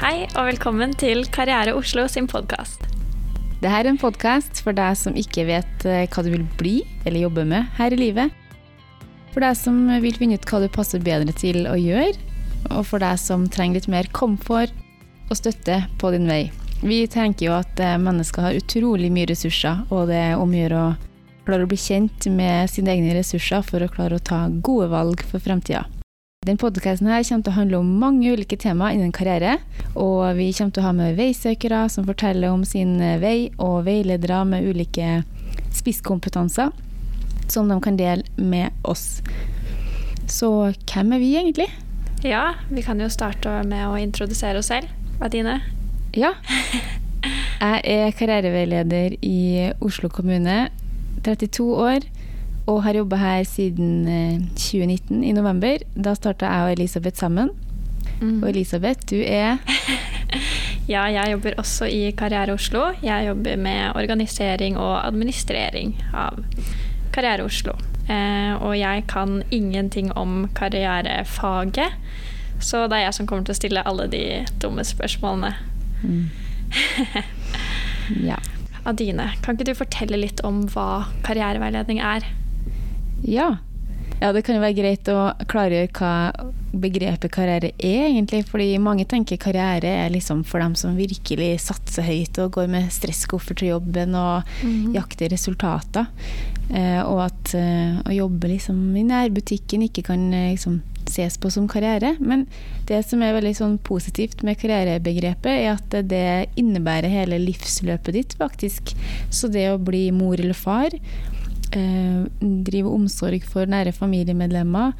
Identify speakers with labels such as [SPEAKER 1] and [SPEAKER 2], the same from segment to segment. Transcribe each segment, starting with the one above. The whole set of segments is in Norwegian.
[SPEAKER 1] Hei og velkommen til Karriere Oslo sin podkast.
[SPEAKER 2] Dette er en podkast for deg som ikke vet eh, hva du vil bli eller jobbe med her i livet. For deg som vil finne ut hva du passer bedre til å gjøre, og for deg som trenger litt mer komfort og støtte på din vei. Vi tenker jo at eh, mennesker har utrolig mye ressurser, og det er om å gjøre å klare å bli kjent med sine egne ressurser for å klare å ta gode valg for fremtida. Den podkasten kommer til å handle om mange ulike temaer innen karriere. Og vi kommer til å ha med veisøkere som forteller om sin vei, og veiledere med ulike spisskompetanser som de kan dele med oss. Så hvem er vi egentlig?
[SPEAKER 1] Ja, vi kan jo starte med å introdusere oss selv. Adine?
[SPEAKER 2] Ja. Jeg er karriereveileder i Oslo kommune. 32 år og har jobba her siden 2019, i november. Da starta jeg og Elisabeth sammen. Mm. Og Elisabeth, du er
[SPEAKER 1] Ja, jeg jobber også i Karriere Oslo. Jeg jobber med organisering og administrering av Karriere Oslo. Eh, og jeg kan ingenting om karrierefaget, så det er jeg som kommer til å stille alle de dumme spørsmålene. Mm.
[SPEAKER 2] ja.
[SPEAKER 1] Adine, kan ikke du fortelle litt om hva karriereveiledning er?
[SPEAKER 2] Ja. ja. det kan jo være greit å klargjøre hva begrepet karriere er, egentlig. Fordi mange tenker karriere er liksom for dem som virkelig satser høyt og går med stresskoffer til jobben og mm -hmm. jakter resultater. Eh, og at eh, å jobbe liksom i nærbutikken ikke kan eh, liksom ses på som karriere. Men det som er veldig sånn positivt med karrierebegrepet, er at det innebærer hele livsløpet ditt, faktisk. Så det å bli mor eller far drive omsorg for nære familiemedlemmer,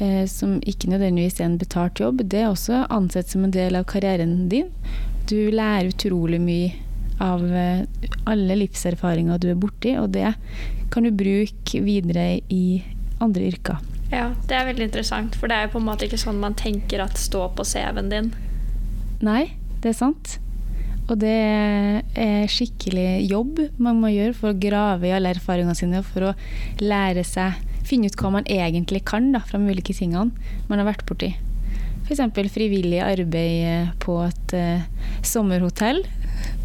[SPEAKER 2] eh, som ikke nødvendigvis er en betalt jobb, det er også ansett som en del av karrieren din. Du lærer utrolig mye av eh, alle livserfaringer du er borti, og det kan du bruke videre i andre yrker.
[SPEAKER 1] Ja, det er veldig interessant, for det er jo på en måte ikke sånn man tenker at stå på CV-en din.
[SPEAKER 2] Nei, det er sant. Og det er skikkelig jobb man må gjøre for å grave i alle erfaringene sine og for å lære seg Finne ut hva man egentlig kan da, fra de ulike tingene man har vært borti. F.eks. frivillig arbeid på et uh, sommerhotell.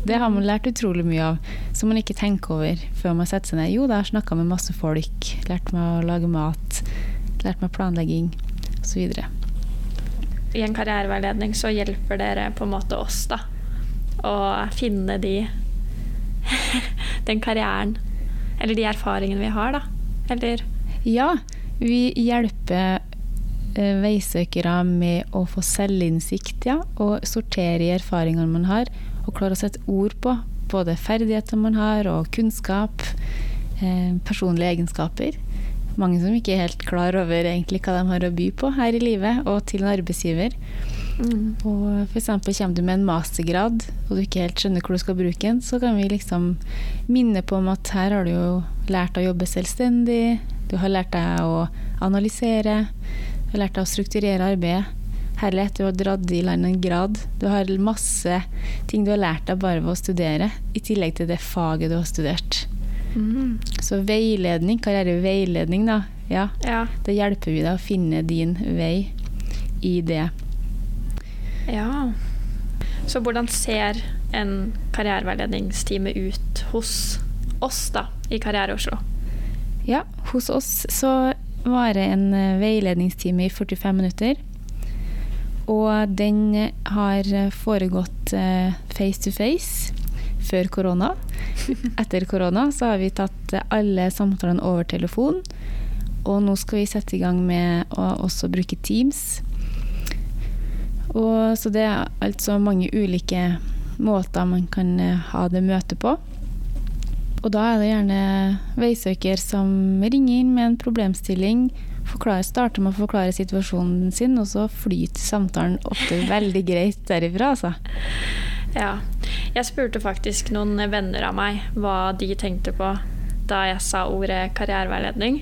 [SPEAKER 2] Det har man lært utrolig mye av, som man ikke tenker over før man setter seg ned. Jo, da har jeg snakka med masse folk, lært meg å lage mat, lært meg planlegging osv.
[SPEAKER 1] I en karriereveiledning så hjelper dere på en måte oss, da å finne de den karrieren eller de erfaringene vi har, da. Eller
[SPEAKER 2] Ja, vi hjelper eh, veisøkere med å få selvinnsikt, ja, og sortere i erfaringene man har, og klare å sette ord på både ferdigheter man har, og kunnskap, eh, personlige egenskaper. Mange som ikke er helt klar over egentlig hva de har å by på her i livet, og til en arbeidsgiver. Mm. Og f.eks. kommer du med en mastergrad og du ikke helt skjønner hvor du skal bruke den, så kan vi liksom minne på om at her har du jo lært å jobbe selvstendig, du har lært deg å analysere, du har lært deg å strukturere arbeidet. Herlighet, du har dratt i land en grad. Du har masse ting du har lært deg bare ved å studere, i tillegg til det faget du har studert. Mm. Så veiledning, karriereveiledning, da. Ja, ja. Da hjelper vi deg å finne din vei i det.
[SPEAKER 1] Ja. Så hvordan ser en karriereveiledningstime ut hos oss da, i Karriere Oslo?
[SPEAKER 2] Ja, hos oss så varer en eh, veiledningstime i 45 minutter. Og den har foregått eh, face to face før korona. Etter korona så har vi tatt alle samtalene over telefon. Og nå skal vi sette i gang med å også bruke Teams og, så det er altså mange ulike måter man kan eh, ha det møtet på. Og da er det gjerne veisøker som ringer inn med en problemstilling, starter med å forklare situasjonen sin, og så flyter samtalen ofte veldig greit derifra, altså.
[SPEAKER 1] Ja. Jeg spurte faktisk noen venner av meg hva de tenkte på da jeg sa ordet karriereveiledning.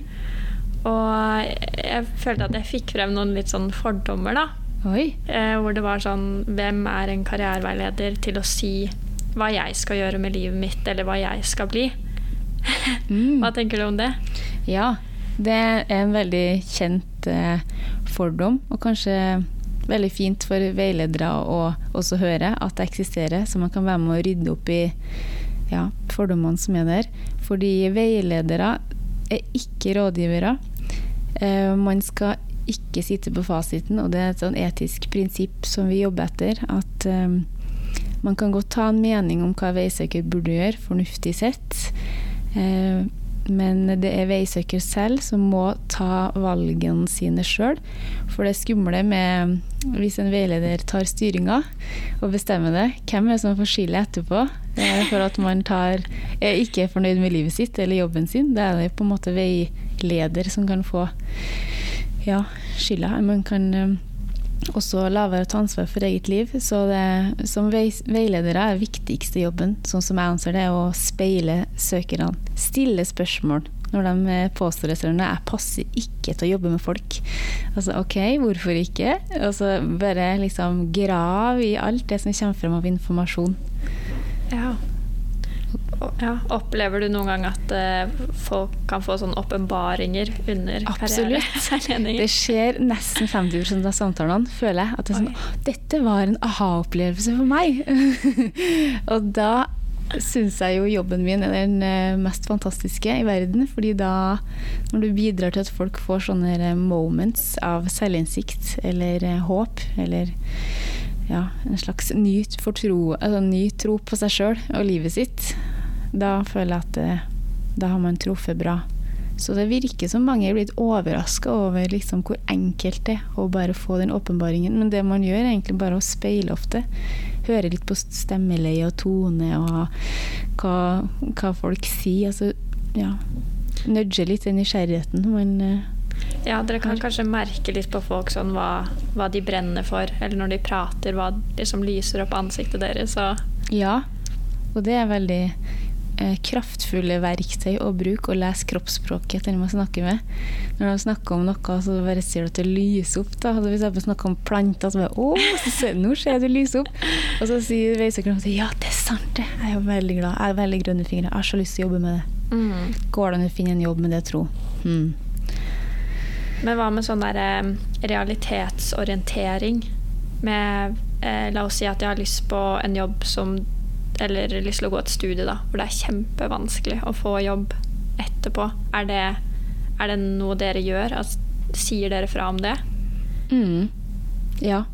[SPEAKER 1] Og jeg følte at jeg fikk frem noen litt sånn fordommer, da. Eh, hvor det var sånn Hvem er en karriereveileder til å si hva jeg skal gjøre med livet mitt, eller hva jeg skal bli? mm. Hva tenker du om det?
[SPEAKER 2] Ja, det er en veldig kjent eh, fordom, og kanskje veldig fint for veiledere å også høre at det eksisterer, så man kan være med å rydde opp i ja, fordommene som er der. Fordi veiledere er ikke rådgivere. Eh, man skal ikke sitte på fasiten, og det er et sånn etisk prinsipp som vi jobber etter. At um, man kan godt ta en mening om hva veisøker burde gjøre, fornuftig sett. Uh, men det er veisøker selv som må ta valgene sine sjøl. For det skumle med hvis en veileder tar styringa og bestemmer det, hvem er det som får skylda etterpå for at man tar, er ikke er fornøyd med livet sitt eller jobben sin? Det er det på en måte veileder som kan få ja, skylda. Man kan eh, også la være å ta ansvar for eget liv. Så det, som veiledere er viktigste jobben, sånn som jeg anser det, å speile søkerne. Stille spørsmål når de påstår det selv. Jeg passer ikke til å jobbe med folk. Altså OK, hvorfor ikke? Og så bare liksom grav i alt det som kommer frem av informasjon.
[SPEAKER 1] Ja. Ja, Opplever du noen gang at uh, folk kan få sånne åpenbaringer under karriereveiledninger?
[SPEAKER 2] Det skjer nesten 50 av samtalene, føler jeg. At det er sånn, dette var en aha-opplevelse for meg. og da syns jeg jo jobben min er den eh, mest fantastiske i verden. fordi da, når du bidrar til at folk får sånne eh, moments av selvinnsikt eller håp, eller ja, en slags ny, fortro, altså, ny tro på seg sjøl og livet sitt, da føler jeg at det, eh, da har man truffet bra. Så det virker som mange er blitt overraska over liksom hvor enkelt det er å bare få den åpenbaringen. Men det man gjør, er egentlig bare å speile ofte. Høre litt på stemmeleie og tone og hva, hva folk sier. Altså, ja. Nudge litt den nysgjerrigheten man uh,
[SPEAKER 1] ja, dere kan kanskje merke litt på folk sånn hva, hva de brenner for, eller når de prater, hva som lyser opp ansiktet deres. Og
[SPEAKER 2] Ja, og det er veldig Eh, kraftfulle verktøy å bruke og lese kroppsspråket til man snakker med. Når de snakker om noe, så bare ser du at det lyser opp. da. Altså, hvis jeg snakker om planter, så bare Å, så nå ser jeg det lyser opp! Og så sier veisøkeren at ja, det er sant, det. Jeg er veldig glad. Jeg har veldig grønne fingre. Jeg har så lyst til å jobbe med det. Mm. Går det an å finne en jobb med det, tro? Mm.
[SPEAKER 1] Men hva med sånn der eh, realitetsorientering? Med eh, La oss si at jeg har lyst på en jobb som eller lyst til å gå et studie da, hvor det er kjempevanskelig å få jobb etterpå. Er det, er det noe dere gjør? Altså, sier dere fra om det?
[SPEAKER 2] Mm. Ja.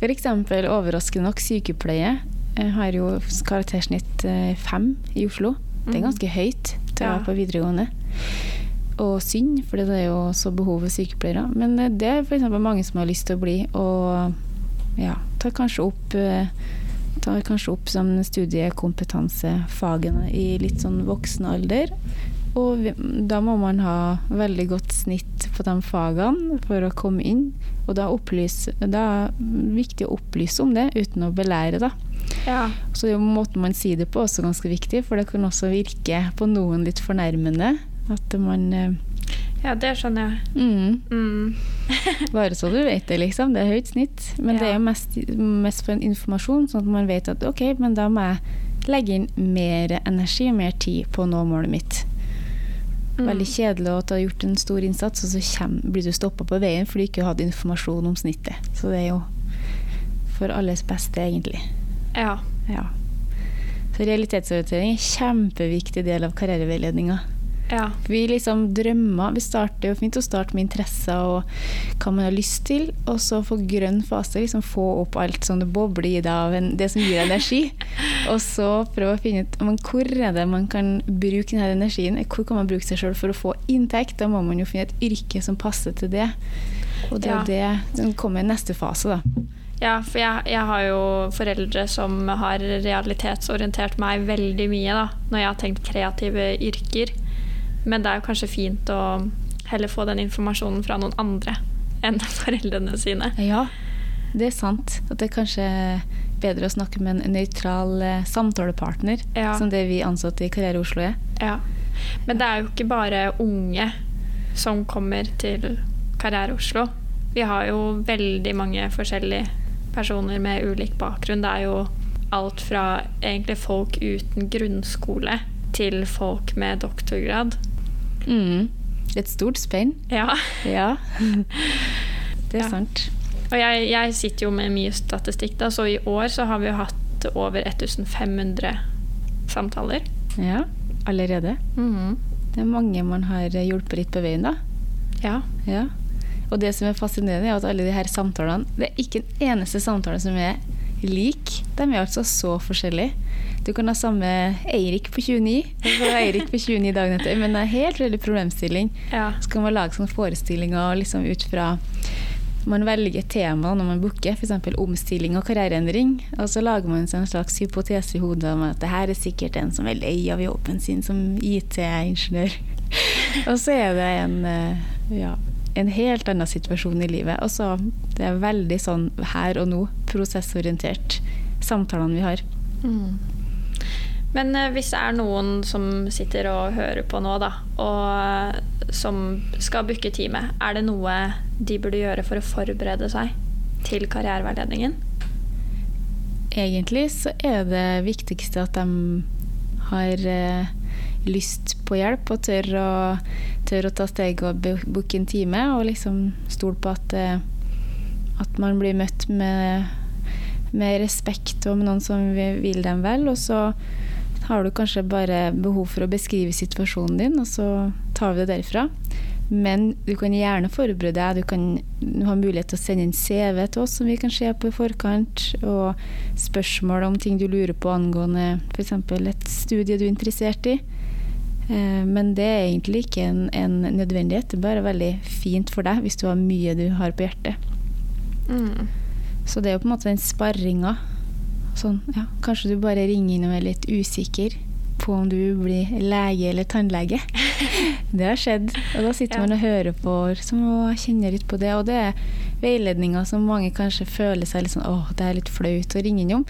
[SPEAKER 2] Eksempel overraskende nok sykepleie. Jeg har jo karaktersnitt eh, fem i Oslo. Det er mm. ganske høyt til å være på videregående. Og synd, for det er jo så behov for sykepleiere. Men eh, det er f.eks. mange som har lyst til å bli, og ja, tar kanskje opp eh, tar kanskje opp som studiekompetansefagene i litt sånn voksen alder. Og da må man ha veldig godt snitt på de fagene for å komme inn. Og da, opplyse, da er det viktig å opplyse om det uten å belære, da. Ja. Så det er måten man sier det på også ganske viktig, for det kan også virke på noen litt fornærmende. At man eh,
[SPEAKER 1] ja, det skjønner jeg.
[SPEAKER 2] Mm. Mm. Bare så du vet det, liksom. Det er høyt snitt. Men ja. det er jo mest, mest, for en informasjon, sånn at man vet at ok, men da må jeg legge inn mer energi og mer tid på å nå målet mitt. Mm. Veldig kjedelig at du har gjort en stor innsats, og så kommer, blir du stoppa på veien fordi du ikke hadde informasjon om snittet. Så det er jo for alles beste, egentlig.
[SPEAKER 1] Ja.
[SPEAKER 2] ja. Så realitetsorientering er en kjempeviktig del av karriereveiledninga.
[SPEAKER 1] Ja.
[SPEAKER 2] Vi liksom drømmer. Vi starter jo fint å starte med interesser og hva man har lyst til, og så få grønn fase. liksom Få opp alt som det bobler i deg av det som gir energi. og så prøve å finne ut men hvor er det man kan bruke denne energien. Hvor kan man bruke seg sjøl for å få inntekt? Da må man jo finne et yrke som passer til det. Og det er ja. det som kommer i neste fase, da.
[SPEAKER 1] Ja, for jeg, jeg, har jo foreldre som har realitetsorientert meg veldig mye da, når jeg har tenkt kreative yrker. Men det er jo kanskje fint å heller få den informasjonen fra noen andre enn foreldrene sine.
[SPEAKER 2] Ja, det er sant. At det er kanskje bedre å snakke med en nøytral eh, samtalepartner, ja. som det vi ansatte i Karriere Oslo er.
[SPEAKER 1] Ja. Men det er jo ikke bare unge som kommer til Karriere Oslo. Vi har jo veldig mange forskjellige personer med ulik bakgrunn. Det er jo alt fra egentlig folk uten grunnskole til folk med doktorgrad.
[SPEAKER 2] Mm. Et stort spenn.
[SPEAKER 1] Ja.
[SPEAKER 2] ja. Det er ja. sant.
[SPEAKER 1] Og jeg, jeg sitter jo med mye statistikk, da, så i år så har vi jo hatt over 1500 samtaler.
[SPEAKER 2] Ja, allerede.
[SPEAKER 1] Mhm.
[SPEAKER 2] Det er mange man har hjulpet litt på veien, da.
[SPEAKER 1] Ja.
[SPEAKER 2] Ja. Og det som er fascinerende, er at alle de her samtalene Det er ikke en eneste samtale som er lik. De er altså så forskjellige. Du kan ha samme Eirik på 29 og så Eirik på 29 dagen etter, men det er helt veldig problemstilling.
[SPEAKER 1] ja.
[SPEAKER 2] Så kan man lage sånne forestillinger liksom ut fra man velger tema når man booker, f.eks. omstilling og karriereendring. Og så lager man seg en slags hypotese i hodet om at det her er sikkert en som er lei av jobben sin som IT-ingeniør. og så er det en, eh, ja, en helt annen situasjon i livet. Og så det er veldig sånn her og nå, prosessorientert, samtalene vi har.
[SPEAKER 1] Mm. Men eh, hvis det er noen som sitter og hører på nå, da, og som skal booke time, er det noe de burde gjøre for å forberede seg til karriereveiledningen?
[SPEAKER 2] Egentlig så er det viktigste at de har eh, lyst på hjelp og tør å, tør å ta steg og booke en time, og liksom stole på at, eh, at man blir møtt med, med respekt og med noen som vil dem vel. Og så har du kanskje bare behov for å beskrive situasjonen din, og så tar vi det derfra. Men du kan gjerne forberede deg. Du kan ha mulighet til å sende inn CV til oss som vi kan se på i forkant, og spørsmål om ting du lurer på angående f.eks. et studie du er interessert i. Eh, Men det er egentlig ikke en, en nødvendighet. Det er bare veldig fint for deg hvis du har mye du har på hjertet.
[SPEAKER 1] Mm.
[SPEAKER 2] Så det er jo på en måte den sparringa. Sånn, ja, kanskje du bare ringer inn og er litt usikker på om du blir lege eller tannlege. Det har skjedd. Og da sitter
[SPEAKER 1] Ja.
[SPEAKER 2] man og hører på og kjenner litt på det. Og det er veiledninger som mange kanskje føler seg litt sånn åh, det er litt flaut å ringe innom.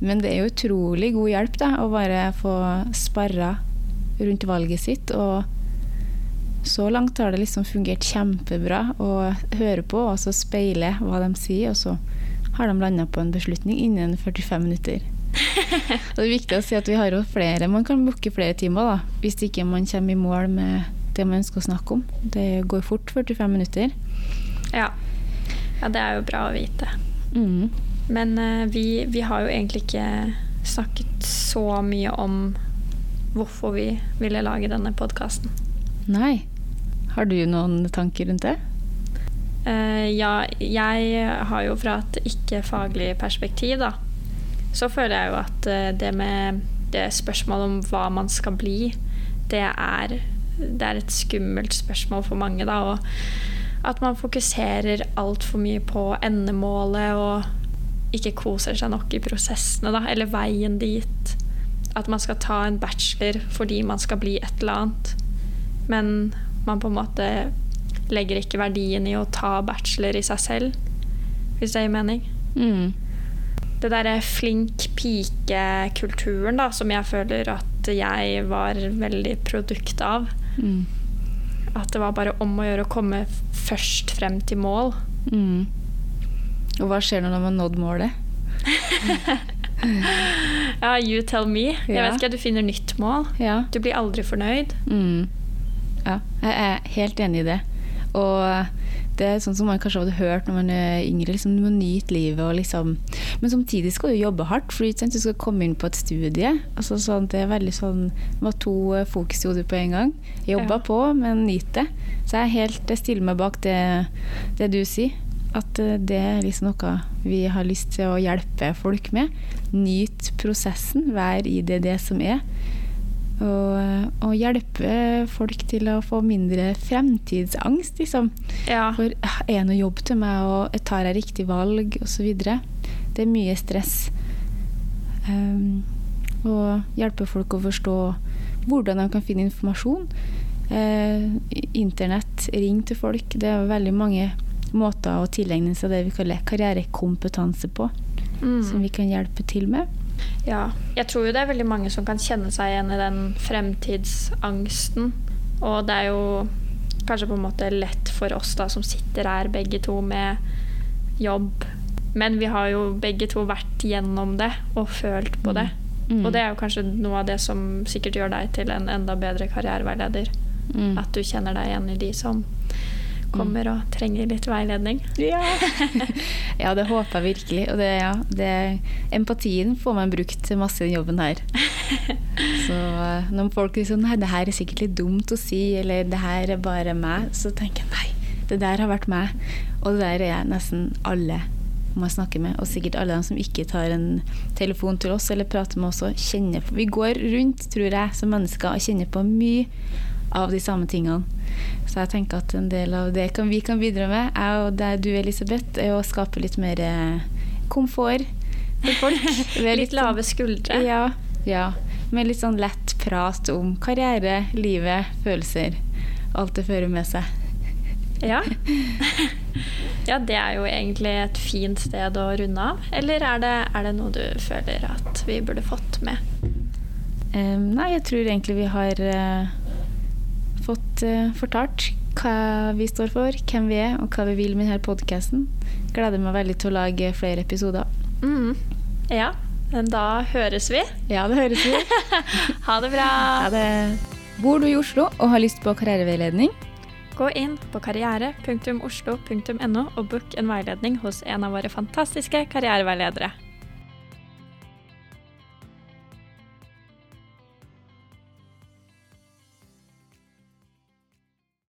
[SPEAKER 2] Men det er jo utrolig god hjelp da, å bare få sparra rundt valget sitt. Og så langt har det liksom fungert kjempebra å høre på og så speile hva de sier, og så har de landa på en beslutning innen 45 minutter. Og det er viktig å si at vi har jo flere. Man kan booke flere timer da, hvis ikke man kommer i mål med det man ønsker å snakke om. Det går fort 45 minutter.
[SPEAKER 1] Ja. ja, det er jo bra å vite.
[SPEAKER 2] Mm.
[SPEAKER 1] Men uh, vi, vi har jo egentlig ikke snakket så mye om hvorfor vi ville lage denne podkasten.
[SPEAKER 2] Nei. Har du noen tanker rundt det?
[SPEAKER 1] Uh, ja, jeg har jo fra et ikke-faglig perspektiv, da, så føler jeg jo at eh, det med det spørsmålet om hva man skal bli, det er, det er et skummelt spørsmål for mange, da. Og at man fokuserer altfor mye på endemålet og ikke koser seg nok i prosessene, da, eller veien dit. At man skal ta en bachelor fordi man skal bli et eller annet. Men man på en måte legger ikke verdien i å ta bachelor i seg selv, hvis det gir mening.
[SPEAKER 2] Mm.
[SPEAKER 1] Det derre flink pike-kulturen da, som jeg føler at jeg var veldig produkt av.
[SPEAKER 2] Mm.
[SPEAKER 1] At det var bare om å gjøre å komme først frem til mål.
[SPEAKER 2] Mm. Og hva skjer når man har nådd målet?
[SPEAKER 1] Ja, you tell me. Jeg
[SPEAKER 2] Ja.
[SPEAKER 1] vet ikke, du finner nytt mål.
[SPEAKER 2] Ja.
[SPEAKER 1] Du blir aldri fornøyd.
[SPEAKER 2] Mm. Ja, jeg er helt enig i det. Og det er sånn som man kanskje hadde hørt når man er yngre, liksom, du må nyte livet og liksom Men samtidig skal du jobbe hardt, for du skal komme inn på et studie. Altså sånn, det er veldig sånn det var to eh, fokus i hodet på en gang. Jobba
[SPEAKER 1] Ja.
[SPEAKER 2] på, men nyt det. Så jeg er helt jeg stiller meg bak det, det du sier. At eh, det er liksom noe vi har lyst til å hjelpe folk med. Nyt prosessen, vær i det det som er. Og, og hjelpe folk til å få mindre fremtidsangst, liksom.
[SPEAKER 1] Ja.
[SPEAKER 2] For ah, er det noe jobb til meg, og tar jeg riktig valg, osv. Det er mye stress. Um, og hjelpe folk å forstå hvordan de kan finne informasjon. Eh, internett, ring til folk. Det er veldig mange måter å tilegne seg det vi kaller karrierekompetanse på,
[SPEAKER 1] Mm.
[SPEAKER 2] som vi kan hjelpe til med.
[SPEAKER 1] Ja, jeg tror jo det er veldig mange som kan kjenne seg igjen i den fremtidsangsten. Og det er jo kanskje på en måte lett for oss da som sitter her begge to med jobb. Men vi har jo begge to vært gjennom det og følt på det.
[SPEAKER 2] Mm.
[SPEAKER 1] Og det er jo kanskje noe av det som sikkert gjør deg til en enda bedre karriereveileder.
[SPEAKER 2] Mm.
[SPEAKER 1] At du kjenner deg igjen i de som kommer og trenger litt veiledning.
[SPEAKER 2] Ja, ja det håper jeg virkelig. Og det, ja, det, empatien får man brukt masse i den jobben her. Så eh, når folk liksom Nei, det her er sikkert litt dumt å si, eller det her er bare meg, så tenker jeg nei, det der har vært meg. Og det der er nesten alle man snakker med, og sikkert alle de som ikke tar en telefon til oss eller prater med oss, og kjenner på Vi går rundt, tror jeg, som mennesker og kjenner på mye av de samme tingene. Så jeg tenker at en del av det kan, vi kan bidra med, jeg og det du, Elisabeth, er å skape litt mer eh, komfort for folk.
[SPEAKER 1] litt, litt lave skuldre.
[SPEAKER 2] Ja, ja. Med litt sånn lett prat om karriere, livet, følelser. Alt det fører med seg.
[SPEAKER 1] Ja. ja, det er jo egentlig et fint sted å runde av. Eller er det, er det noe du føler at vi burde fått med?
[SPEAKER 2] Um, nei, jeg tror egentlig vi har uh, uh, fortalt hva vi står for, hvem vi er, og hva vi vil med denne podkasten. Gleder meg veldig til å lage flere episoder.
[SPEAKER 1] Mm. Ja, men da høres vi.
[SPEAKER 2] Ja, det høres vi.
[SPEAKER 1] ha det bra.
[SPEAKER 2] Ha det. Bor du i Oslo og har lyst på karriereveiledning?
[SPEAKER 1] Gå inn på karriere.oslo.no og book en veiledning hos en av våre fantastiske karriereveiledere.